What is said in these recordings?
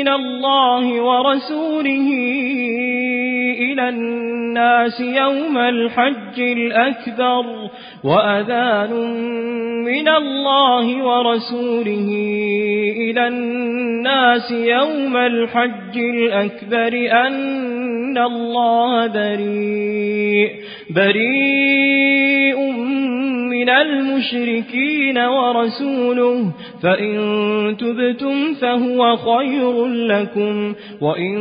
من الله ورسوله إلى الناس يوم الحج الأكبر وأذان من الله ورسوله إلى الناس يوم الحج الأكبر أن الله بريء بريء من المشركين ورسوله فإن تبتم فهو خير لكم وإن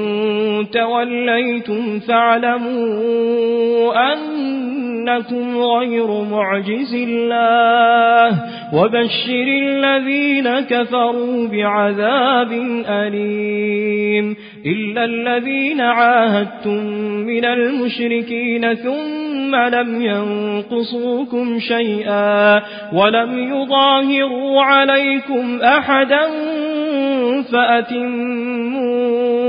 توليتم فاعلموا أنكم غير معجز الله وبشر الذين كفروا بعذاب أليم إلا الذين عاهدتم من المشركين ثم لم ينقصوكم شيئا ولم يظاهروا عليكم أحدا فأتموا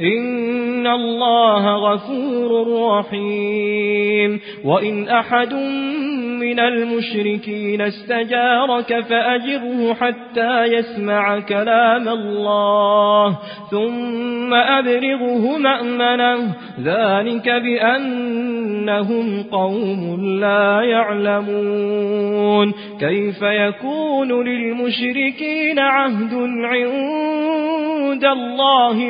إن الله غفور رحيم وإن أحد من المشركين استجارك فأجره حتى يسمع كلام الله ثم أبرغه مأمنه ذلك بأنهم قوم لا يعلمون كيف يكون للمشركين عهد عند الله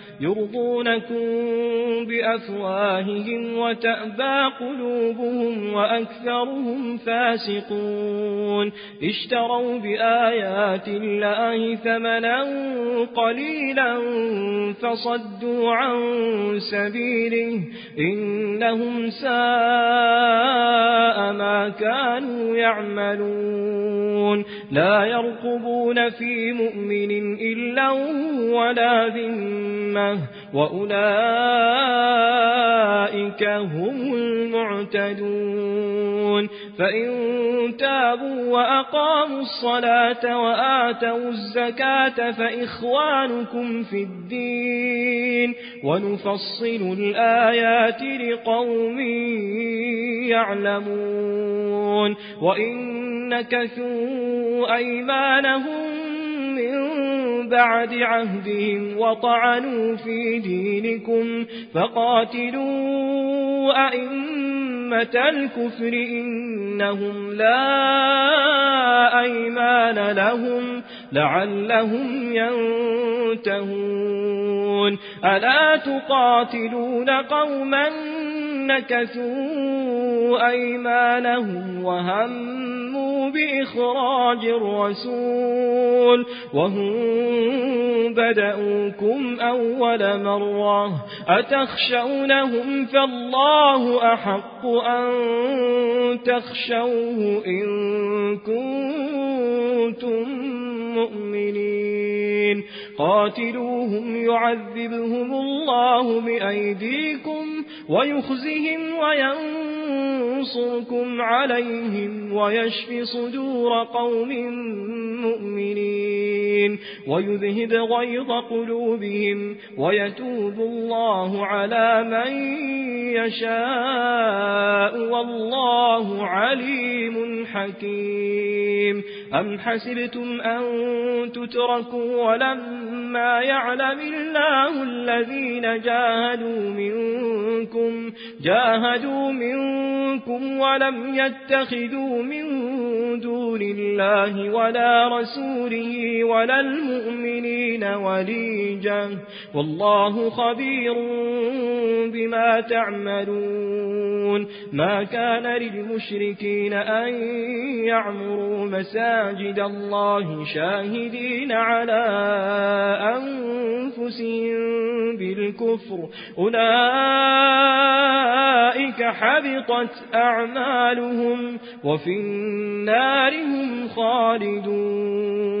يرضونكم بأفواههم وتأبى قلوبهم وأكثرهم فاسقون. اشتروا بآيات الله ثمنا قليلا فصدوا عن سبيله إنهم ساء ما كانوا يعملون. لا يرقبون في مؤمن إلا ولا ذمة وأولئك هم المعتدون فإن تابوا وأقاموا الصلاة وآتوا الزكاة فإخوانكم في الدين ونفصل الآيات لقوم يعلمون وإن نكثوا أيمانهم بعد عهدهم وطعنوا في دينكم فقاتلوا أئمة الكفر إنهم لا أيمان لهم لعلهم ينتهون. ألا تقاتلون قوما نكثوا أيمانهم وهموا بإخراج الرسول وهم بدأوكم أول مرة أتخشونهم فالله أحق أن تخشوه إن كنتم مؤمنين قاتلوهم يعذبهم الله بأيديكم ويخزهم وينصركم عليهم ويشف صدور قوم مؤمنين ويذهب غيظ قلوبهم ويتوب الله على من يشاء والله عليم حكيم. أم حسبتم أن تتركوا ولما يعلم الله الذين جاهدوا منكم جاهدوا منكم ولم يتخذوا من دون الله ولا رسوله ولا المؤمنين وليجا والله خبير بما تعملون. ما كان للمشركين أن يعمروا مساجد الله شاهدين على أنفسهم بالكفر. أولئك حبطت أعمالهم وفي النار هم خالدون.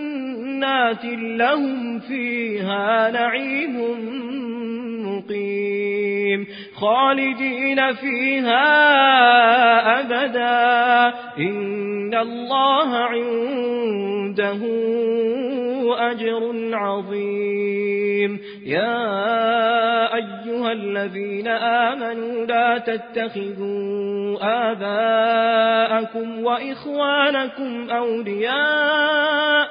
جنات لهم فيها نعيم مقيم. خالدين فيها أبدا. إن الله عنده أجر عظيم. يا أيها الذين آمنوا لا تتخذوا آباءكم وإخوانكم أولياء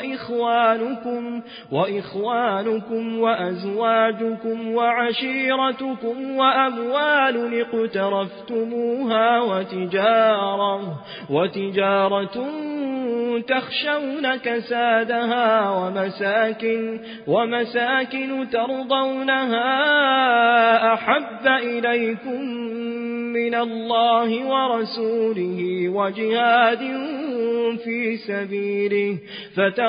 وإخوانكم وإخوانكم وأزواجكم وعشيرتكم وأموال اقترفتموها وتجارة, وتجارة تخشون كسادها ومساكن, ومساكن ترضونها أحب إليكم من الله ورسوله وجهاد في سبيله.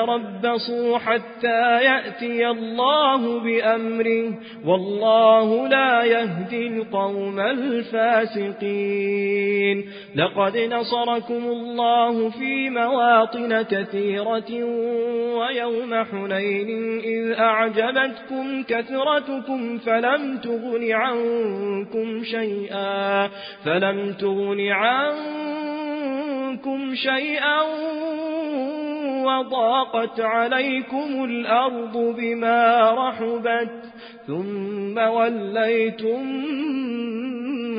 فتربصوا حتى يأتي الله بأمره والله لا يهدي القوم الفاسقين. لقد نصركم الله في مواطن كثيرة ويوم حنين إذ أعجبتكم كثرتكم فلم تغن عنكم شيئا فلم تغن عنكم شيئا وضاقت عليكم الأرض بما رحبت ثم وليتم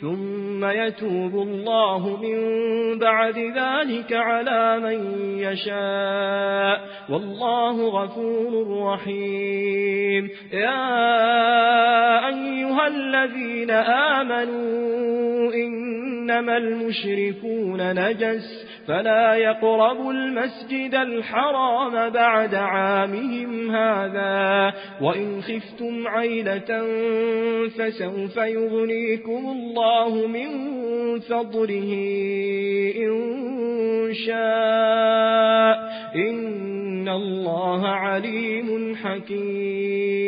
ثم يتوب الله من بعد ذلك على من يشاء. والله غفور رحيم. يا أيها الذين آمنوا إنما المشركون نجس فلا يقربوا المسجد الحرام بعد عامهم هذا. وإن خفتم عيلة فسوف يغنيكم الله من فضله إن شاء إن الله عليم حكيم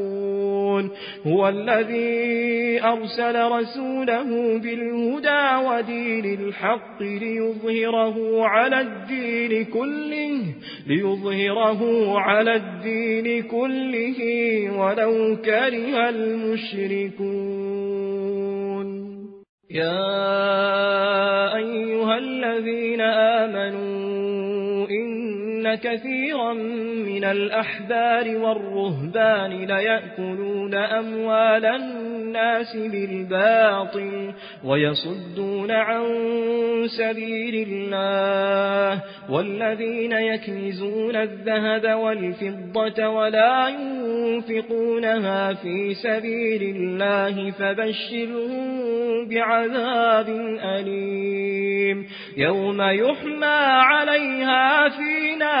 هو الذي أرسل رسوله بالهدى ودين الحق ليظهره على الدين كله ليظهره على الدين كله ولو كره المشركون. يا أيها الذين آمنوا كثيرا من الأحبار والرهبان ليأكلون أموال الناس بالباطل ويصدون عن سبيل الله والذين يكنزون الذهب والفضة ولا ينفقونها في سبيل الله فبشرهم بعذاب أليم يوم يحمى عليها في نار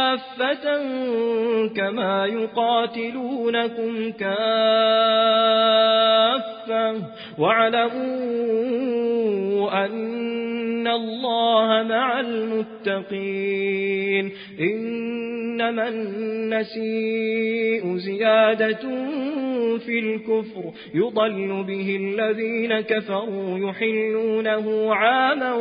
كافة كما يقاتلونكم كافة واعلموا أن الله مع المتقين إنما النسيء زيادة في الكفر يضل به الذين كفروا يحلونه عاما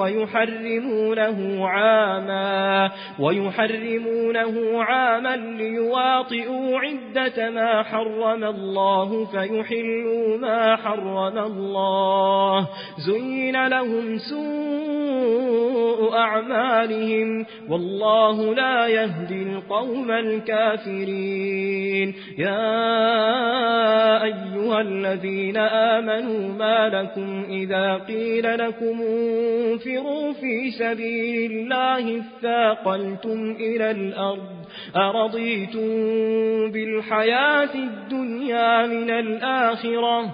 ويحرمونه عاما ويحرمونه عاما ليواطئوا عدة ما حرم الله فيحلوا ما حرم الله. زين لهم سوء أعمالهم. والله لا يهدي القوم الكافرين. يا أيها الذين آمنوا ما لكم إذا قيل لكم انفروا في سبيل الله اثاقلتم إلى الأرض. أرضيتم بالحياة الدنيا من الآخرة.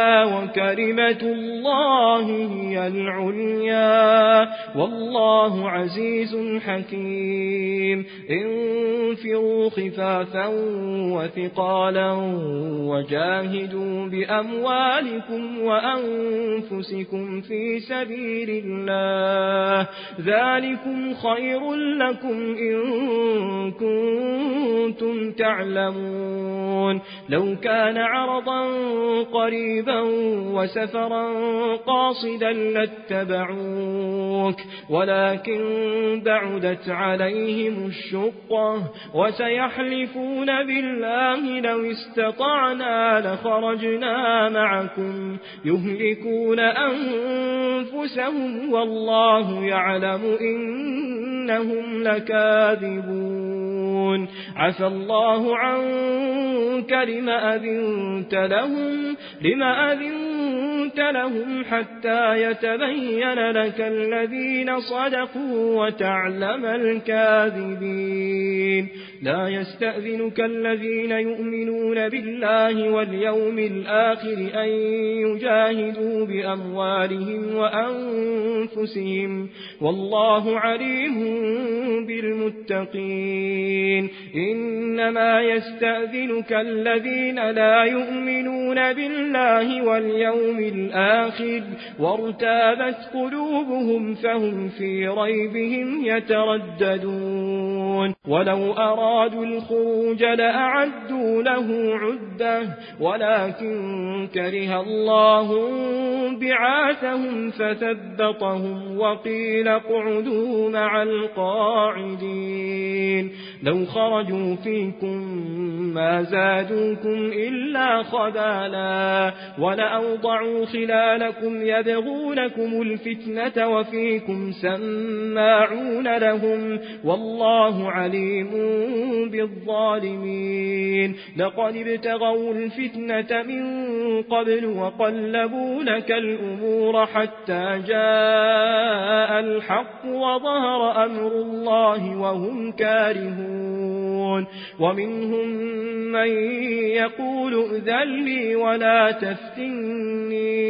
وكلمة الله هي العليا. والله عزيز حكيم. انفروا خفافا وثقالا وجاهدوا بأموالكم وأنفسكم في سبيل الله. ذلكم خير لكم إن كنتم تعلمون. لو كان عرضا قريبا وسفرا قاصدا لاتبعوك ولكن بعدت عليهم الشقة وسيحلفون بالله لو استطعنا لخرجنا معكم يهلكون أنفسهم والله يعلم إنهم لكاذبون. عفى الله عنك لما أذنت لهم لما أذنت لهم حتى يتبين لك الذين صدقوا وتعلم الكاذبين. لا يستأذنك الذين يؤمنون بالله واليوم الآخر أن يجاهدوا بأموالهم وأنفسهم. والله عليم بالمتقين. إنما يستأذنك الذين لا يؤمنون بالله واليوم الآخر وارتابت قلوبهم فهم في ريبهم يترددون. ولو أرادوا الخروج لأعدوا له عدة ولكن كره الله بعاثهم فثبطهم وقيل اقعدوا مع القاعدين. لو خرجوا فيكم ما زادوكم إلا خبالا ولأوضعوا خلالكم يبغونكم الفتنة وفيكم سماعون لهم والله عليم بالظالمين. لقد ابتغوا الفتنة من قبل وقلبوا لك الأمور حتى جاء الحق وظهر أمر الله وهم كارهون. ومنهم من يقول اذن لي ولا تفتني.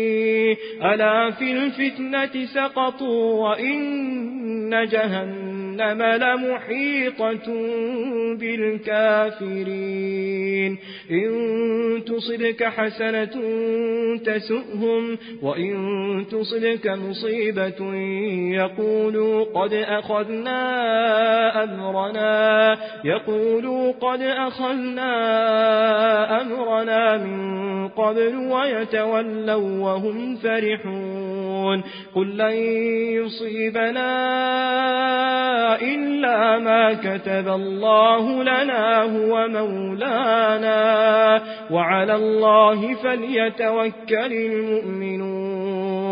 ألا في الفتنة سقطوا وإن جهنم لمحيطة بالكافرين. إن تصبك حسنة تسؤهم وإن تصبك مصيبة يقولوا قد أخذنا أمرنا يقولوا قد أخذنا أمرنا من قبل ويتولوا وهم فرحون قل لن يصيبنا إلا ما كتب الله لنا هو مولانا وعلى الله فليتوكل المؤمنون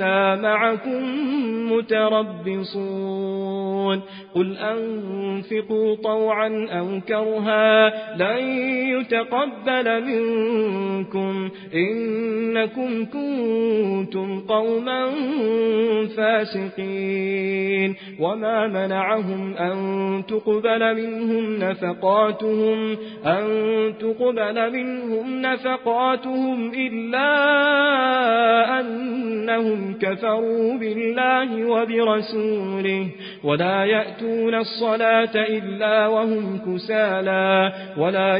إنا معكم متربصون. قل أنفقوا طوعا أو كرها لن يتقبل منكم. إنكم كنتم قوما فاسقين. وما منعهم أن تقبل منهم نفقاتهم أن تقبل منهم نفقاتهم إلا أنهم كفروا بالله وبرسوله ولا يأتون الصلاة إلا وهم كسالا ولا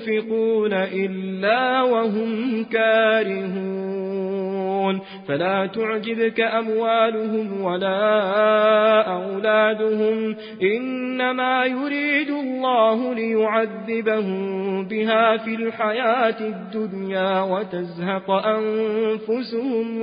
ينفقون إلا وهم كارهون فلا تعجبك أموالهم ولا أولادهم إنما يريد الله ليعذبهم بها في الحياة الدنيا وتزهق أنفسهم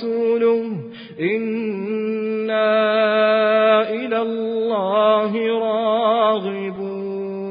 ورسوله إنا إلى الله راغبون.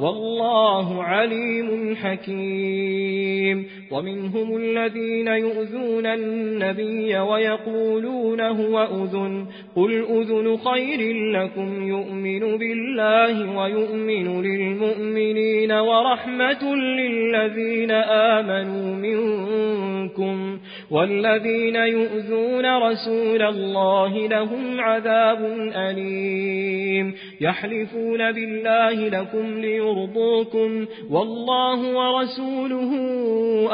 والله عليم حكيم. ومنهم الذين يؤذون النبي ويقولون هو أذن قل أذن خير لكم يؤمن بالله ويؤمن للمؤمنين ورحمة للذين آمنوا منكم والذين يؤذون رسول الله لهم عذاب أليم يحلفون بالله لكم ليرضوكم والله ورسوله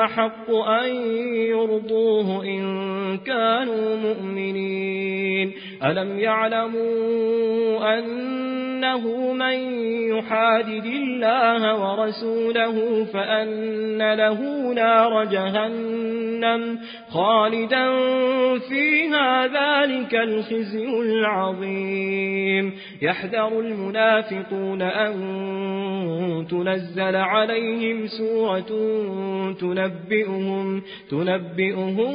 أحق أن يرضوه إن كانوا مؤمنين. ألم يعلموا أنه من يحادد الله ورسوله فأن له نار جهنم خالدا فيها ذلك الخزي العظيم. يحذر المنافقون أن تنزل عليهم سورة تنبئهم, تنبئهم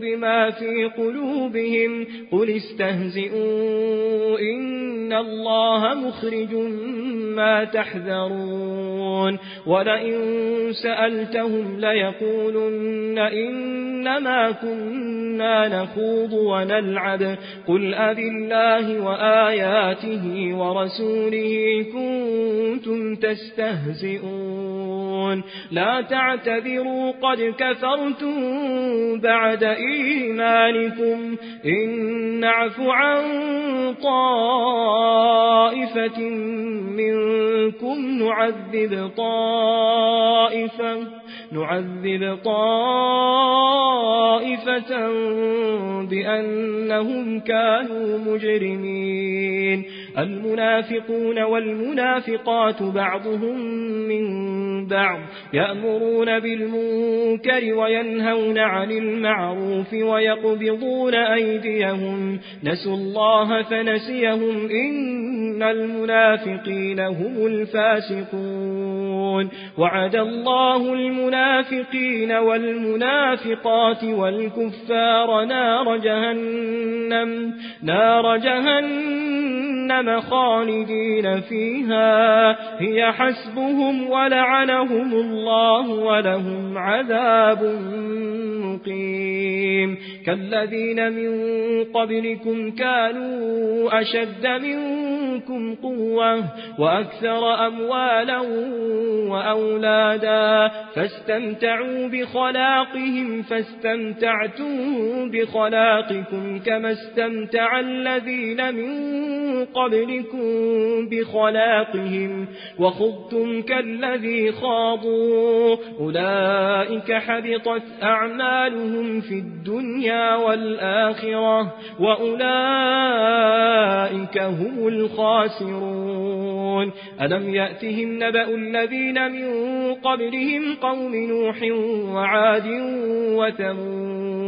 بما في قلوبهم. قل استهزئوا إن الله مخرج ما تحذرون. ولئن سألتهم ليقولن إنما كنا نخوض ونلعب. قل أذ الله وآياته ورسوله كنتم تستهزئون. لا تعتذروا قد كفرتم بعد إيمانكم. إن نعف عن طائفة منكم نعذب طائفة نعذب طائفة بأنهم كانوا مجرمين. المنافقون والمنافقات بعضهم من بعض يأمرون بالمنكر وينهون عن المعروف ويقبضون أيديهم نسوا الله فنسيهم إن المنافقين هم الفاسقون وعد الله المنافقين والمنافقات والكفار نار جهنم نار جهنم خالدين فيها. هي حسبهم ولعنهم الله ولهم عذاب مقيم. كالذين من قبلكم كانوا أشد منكم قوة وأكثر أموالا وأولادا. فاستمتعوا بخلاقهم فاستمتعتم بخلاقكم كما استمتع الذين من قبلكم بخلاقهم وخضتم كالذي خاضوا. أولئك حبطت أعمالهم في الدنيا والآخرة وأولئك هم الخاسرون. ألم يأتهم نبأ الذين من قبلهم قوم نوح وعاد وثمود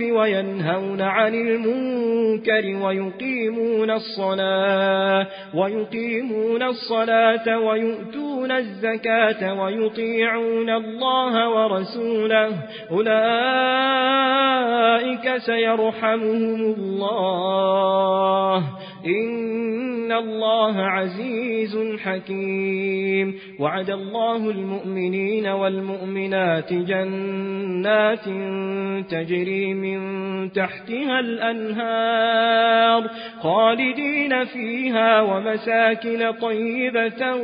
وينهون عن المنكر ويقيمون الصلاة ويقيمون الصلاة ويؤتون الزكاة ويطيعون الله ورسوله. أولئك سيرحمهم الله. إن الله عزيز حكيم. وعد الله المؤمنين والمؤمنات جنات تجري من تحتها الأنهار خالدين فيها ومساكن طيبة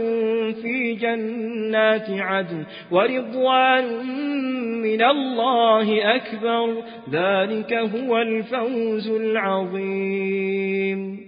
في جنات عدن ورضوان من الله أكبر. ذلك هو الفوز العظيم.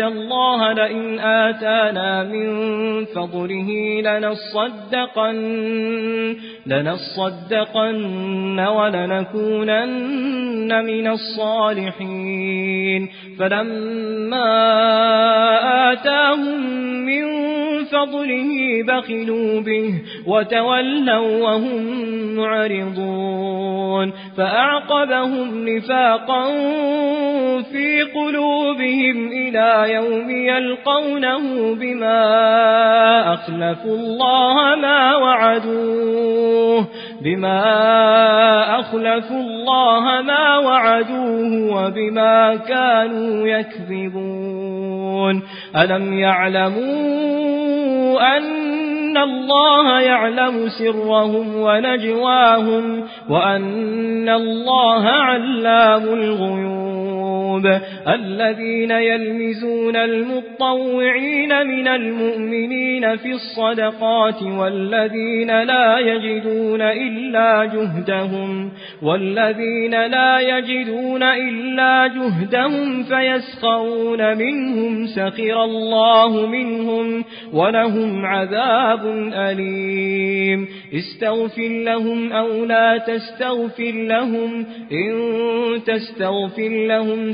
الله لئن آتانا من فضله لنصدقن, لنصدقن ولنكونن من الصالحين. فلما آتاهم فضله بخلوا به وتولوا وهم معرضون فأعقبهم نفاقا في قلوبهم إلى يوم يلقونه بما أخلفوا الله ما وعدوه بما أخلفوا الله ما وعدوه وبما كانوا يكذبون ألم أن الله يعلم سرهم ونجواهم وأن الله علام الغيوب. الذين يلمزون المطوعين من المؤمنين في الصدقات والذين لا يجدون إلا جهدهم والذين لا يجدون إلا جهدهم فيسخرون منهم سخر الله منهم ولهم عذاب أليم استغفر لهم أو لا تستغفر لهم إن تستغفر لهم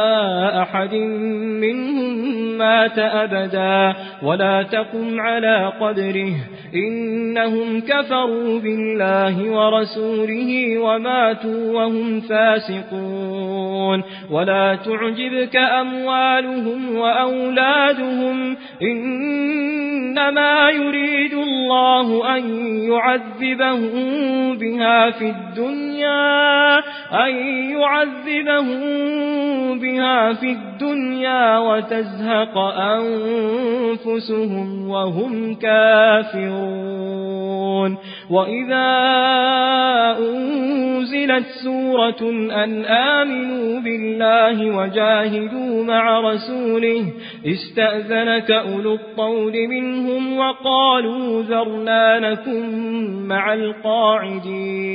أحد منهم مات أبدا ولا تقم على قدره. إنهم كفروا بالله ورسوله وماتوا وهم فاسقون. ولا تعجبك أموالهم وأولادهم. إنما يريد الله أن يعذبهم بها في الدنيا أن يعذبهم بها في الدنيا وتزهق أنفسهم وهم كافرون وإذا أنزلت سورة أن آمنوا بالله وجاهدوا مع رسوله استأذنك أولو الطول منهم وقالوا ذرنا لكم مع القاعدين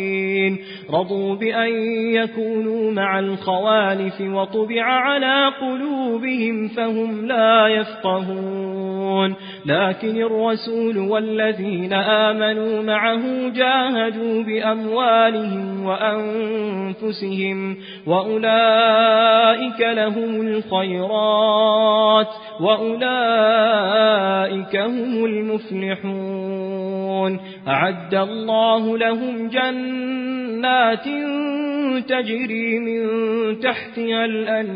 رضوا بأن يكونوا مع الخوالف وطبع على قلوبهم فهم لا يفقهون. لكن الرسول والذين آمنوا معه جاهدوا بأموالهم وأنفسهم وأولئك لهم الخيرات وأولئك هم المفلحون. أعد الله لهم جنات تجري من تحتها الأنهار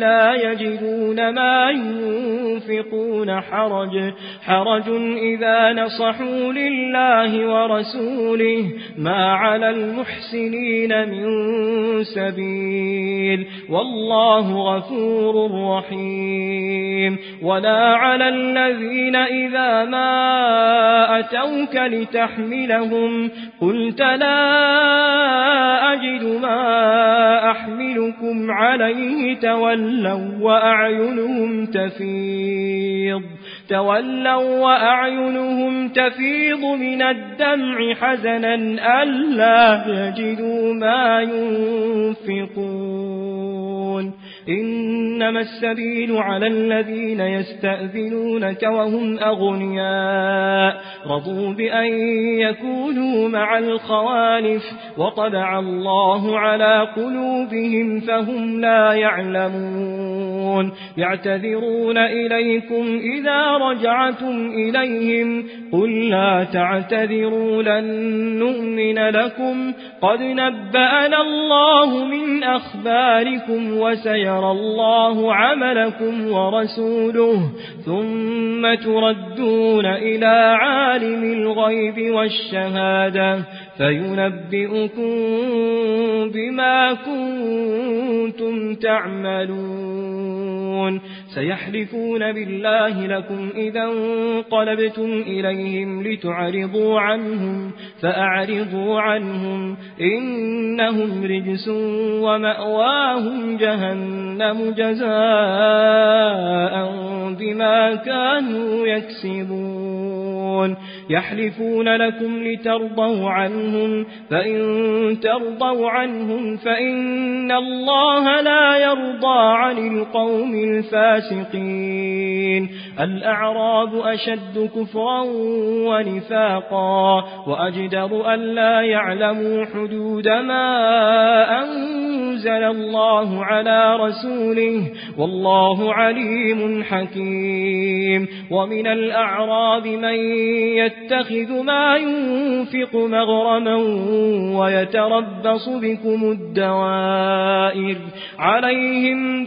لا يجدون ما ينفقون حرج. حرج إذا نصحوا لله ورسوله ما على المحسنين من سبيل. والله غفور رحيم. ولا على الذين إذا ما أتوك لتحملهم قلت لا أجد ما أحملكم عليه تولوا وأعينهم تفيض. تولوا وأعينهم تفيض من الدمع حزنا ألا يجدوا ما ينفقون. إنما السبيل على الذين يستأذنونك وهم أغنياء. رضوا بأن يكونوا مع الخوالف وطبع الله على قلوبهم فهم لا يعلمون. يعتذرون إليكم إذا رجعتم إليهم. قل لا تعتذروا لن نؤمن لكم. قد نبأنا الله من أخباركم وسيرى الله عملكم ورسوله ثم تردون إلى عالم الغيب والشهادة فينبئكم بما كنتم تعملون سيحلفون بالله لكم إذا انقلبتم إليهم لتعرضوا عنهم فأعرضوا عنهم إنهم رجس ومأواهم جهنم جزاء بما كانوا يكسبون. يحلفون لكم لترضوا عنهم فإن ترضوا عنهم فإن الله لا يرضى عن القوم الفاسقين. الأعراب أشد كفرا ونفاقا وأجدر أن لا يعلموا حدود ما أنزل الله على رسوله. والله عليم حكيم. ومن الأعراب من يتخذ ما ينفق مغرما ويتربص بكم الدوائر عليهم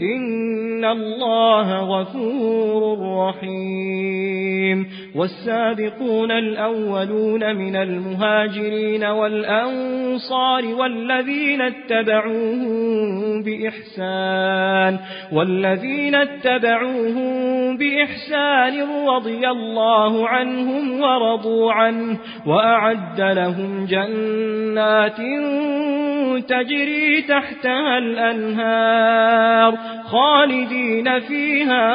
إن الله غفور رحيم والسابقون الأولون من المهاجرين والأنصار والذين اتبعوهم بإحسان والذين اتبعوهم بإحسان رضي الله عنهم ورضوا عنه وأعد لهم جنات تجري تحتها الأنهار خالدين فيها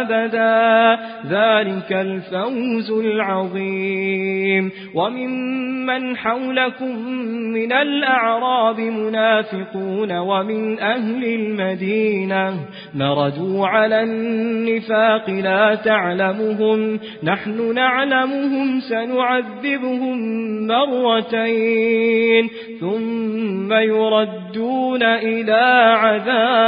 أبدا. ذلك الفوز العظيم. وممن حولكم من الأعراب منافقون ومن أهل المدينة مردوا على النفاق لا تعلمهم. نحن نعلمهم سنعذبهم مرتين ثم يردون إلى عذاب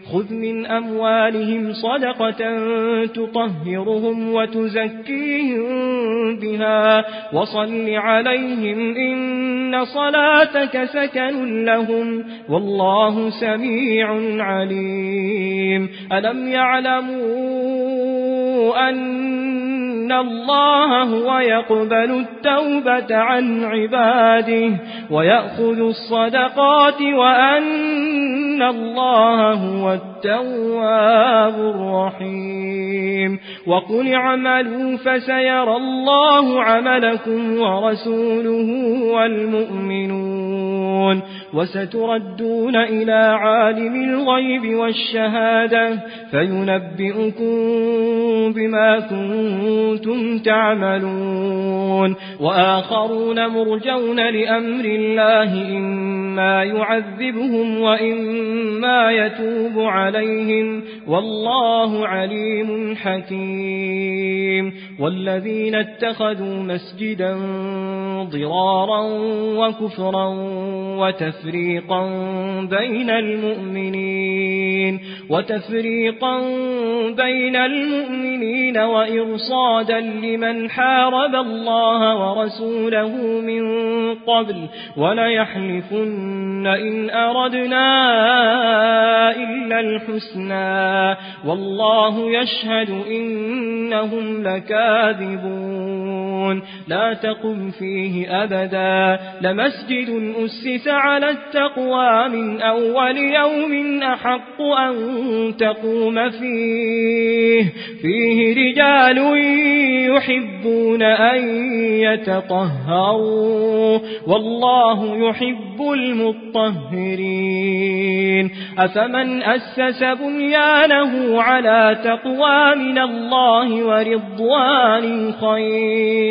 خذ من أموالهم صدقة تطهرهم وتزكيهم بها وصل عليهم إن صلاتك سكن لهم والله سميع عليم. ألم يعلموا أن الله هو يقبل التوبة عن عباده ويأخذ الصدقات وأن الله هو التواب الرحيم وقل اعملوا فسيرى الله عملكم ورسوله والمؤمنون وستردون إلى عالم الغيب والشهادة فينبئكم بما كنتم تعملون وآخرون مرجون لأمر الله إما يعذبهم وإما يتوب عليهم. والله عليم حكيم. والذين اتخذوا مسجدا ضرارا وكفرا وتفريقا بين المؤمنين وتفريقا بين المؤمنين وإرصادا لمن حارب الله ورسوله من قبل وليحلفن إن أردنا إلا الحسنى والله يشهد إنهم لكاذبون لا تقم فيه أبدا. لمسجد أسس على التقوى من أول يوم أحق أن تقوم فيه. فيه رجال يحبون أن يتطهروا. والله يحب المطهرين. أفمن أسس بنيانه على تقوى من الله ورضوان خير؟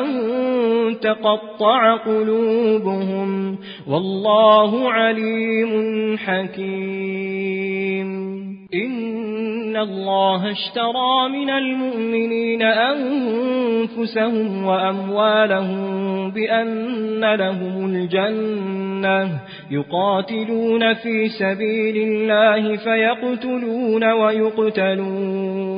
أن تقطع قلوبهم والله عليم حكيم. إن الله اشترى من المؤمنين أنفسهم وأموالهم بأن لهم الجنة. يقاتلون في سبيل الله فيقتلون ويقتلون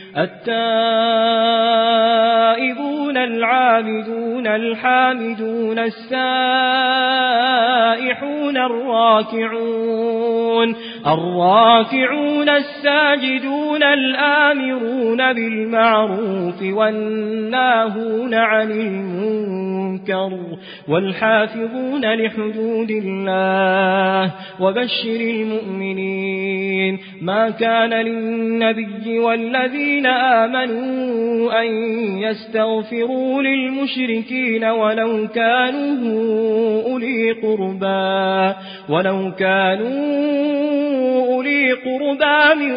التائبون العابدون الحامدون السائحون الراكعون الراكعون الساجدون الآمرون بالمعروف والناهون عن المنكر والحافظون لحدود الله وبشر المؤمنين ما كان للنبي والذين آمنوا أن يستغفروا للمشركين ولو كانوا أولي قربا ولو كانوا أولي قربا من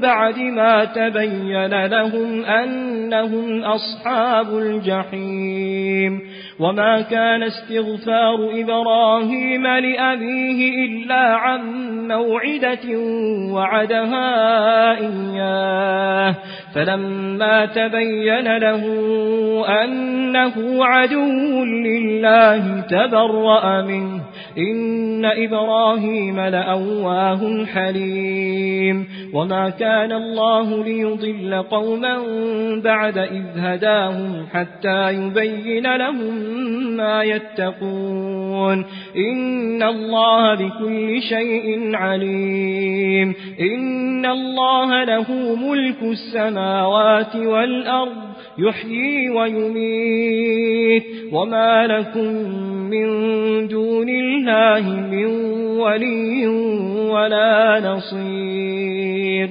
بعد ما تبين لهم أنهم أصحاب الجحيم وما كان استغفار إبراهيم لأبيه إلا عن موعدة وعدها إياه فلما تبين له أنه عدو لله تبرأ منه إن إبراهيم لأواه حليم وما كان الله ليضل قوما بعد إذ هداهم حتى يبين لهم ما يتقون إن الله بكل شيء عليم إن الله له ملك السماوات والأرض يحيي ويميت وما لكم من دون الله من ولي ولا نصير.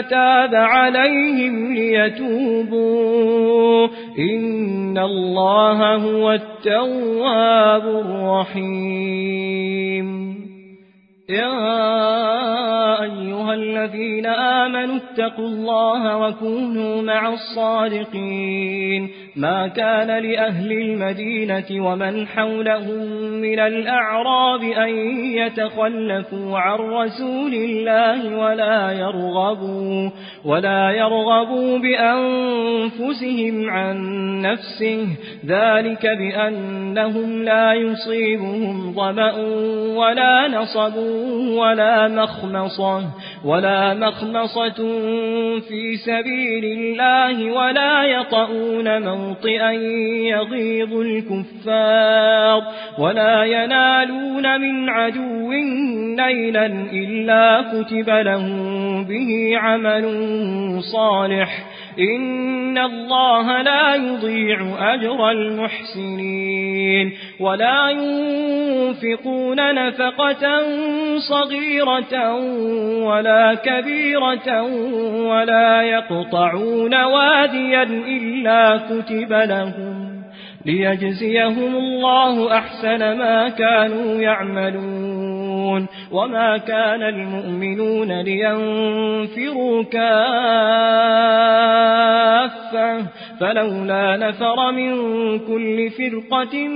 تاب عليهم ليتوبوا. إن الله هو التواب الرحيم. يا أيها الذين آمنوا اتقوا الله وكونوا مع الصادقين. ما كان لأهل المدينة ومن حولهم من الأعراب أن يتخلفوا عن رسول الله ولا يرغبوا, ولا يرغبوا بأنفسهم عن نفسه. ذلك بأنهم لا يصيبهم ضمأ ولا نصب ولا مخمصة ولا مخمصة في سبيل الله ولا يطؤون موطئا يغيظ الكفار ولا ينالون من عدو نيلا إلا كتب لهم به عمل صالح إن الله لا يضيع أجر المحسنين ولا ينفقون نفقة صغيرة ولا كبيرة ولا يقطعون واديا إلا كتب لهم ليجزيهم الله أحسن ما كانوا يعملون وما كان المؤمنون لينفروا كافة فلولا نفر من كل فرقة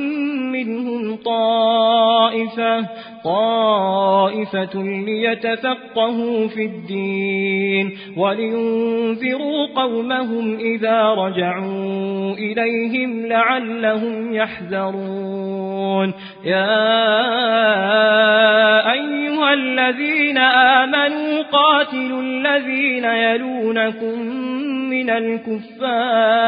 منهم طائفة طائفة ليتفقهوا في الدين ولينذروا قومهم إذا رجعوا إليهم لعلهم يحذرون. يا أيها الذين آمنوا قاتلوا الذين يلونكم من الكفار.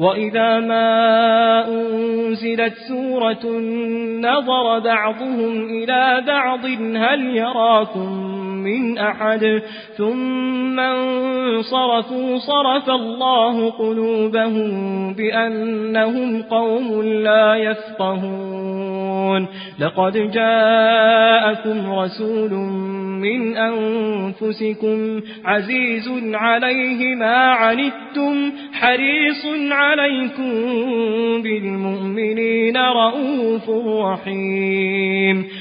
وإذا ما أنزلت سورة نظر بعضهم إلى بعض هل يراكم من أحد ثم انصرفوا صرف الله قلوبهم بأنهم قوم لا يفقهون. لقد جاءكم رسول من أنفسكم عزيز عليه ما عنتم حريص عليكم بالمؤمنين رؤوف رحيم.